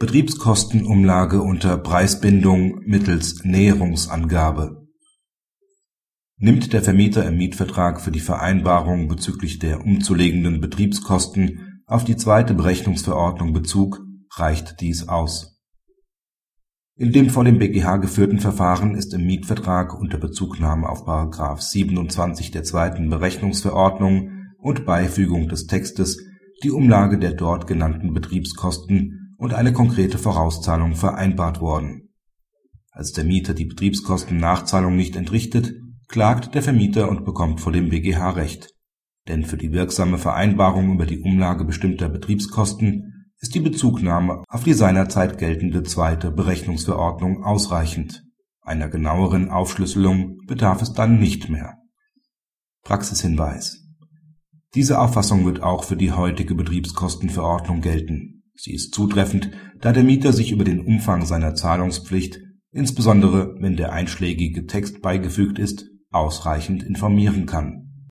Betriebskostenumlage unter Preisbindung mittels Näherungsangabe Nimmt der Vermieter im Mietvertrag für die Vereinbarung bezüglich der umzulegenden Betriebskosten auf die zweite Berechnungsverordnung Bezug, reicht dies aus. In dem vor dem BGH geführten Verfahren ist im Mietvertrag unter Bezugnahme auf § 27 der zweiten Berechnungsverordnung und Beifügung des Textes die Umlage der dort genannten Betriebskosten und eine konkrete Vorauszahlung vereinbart worden. Als der Mieter die Betriebskostennachzahlung nicht entrichtet, klagt der Vermieter und bekommt vor dem BGH Recht, denn für die wirksame Vereinbarung über die Umlage bestimmter Betriebskosten ist die Bezugnahme auf die seinerzeit geltende zweite Berechnungsverordnung ausreichend, einer genaueren Aufschlüsselung bedarf es dann nicht mehr. Praxishinweis Diese Auffassung wird auch für die heutige Betriebskostenverordnung gelten Sie ist zutreffend, da der Mieter sich über den Umfang seiner Zahlungspflicht, insbesondere wenn der einschlägige Text beigefügt ist, ausreichend informieren kann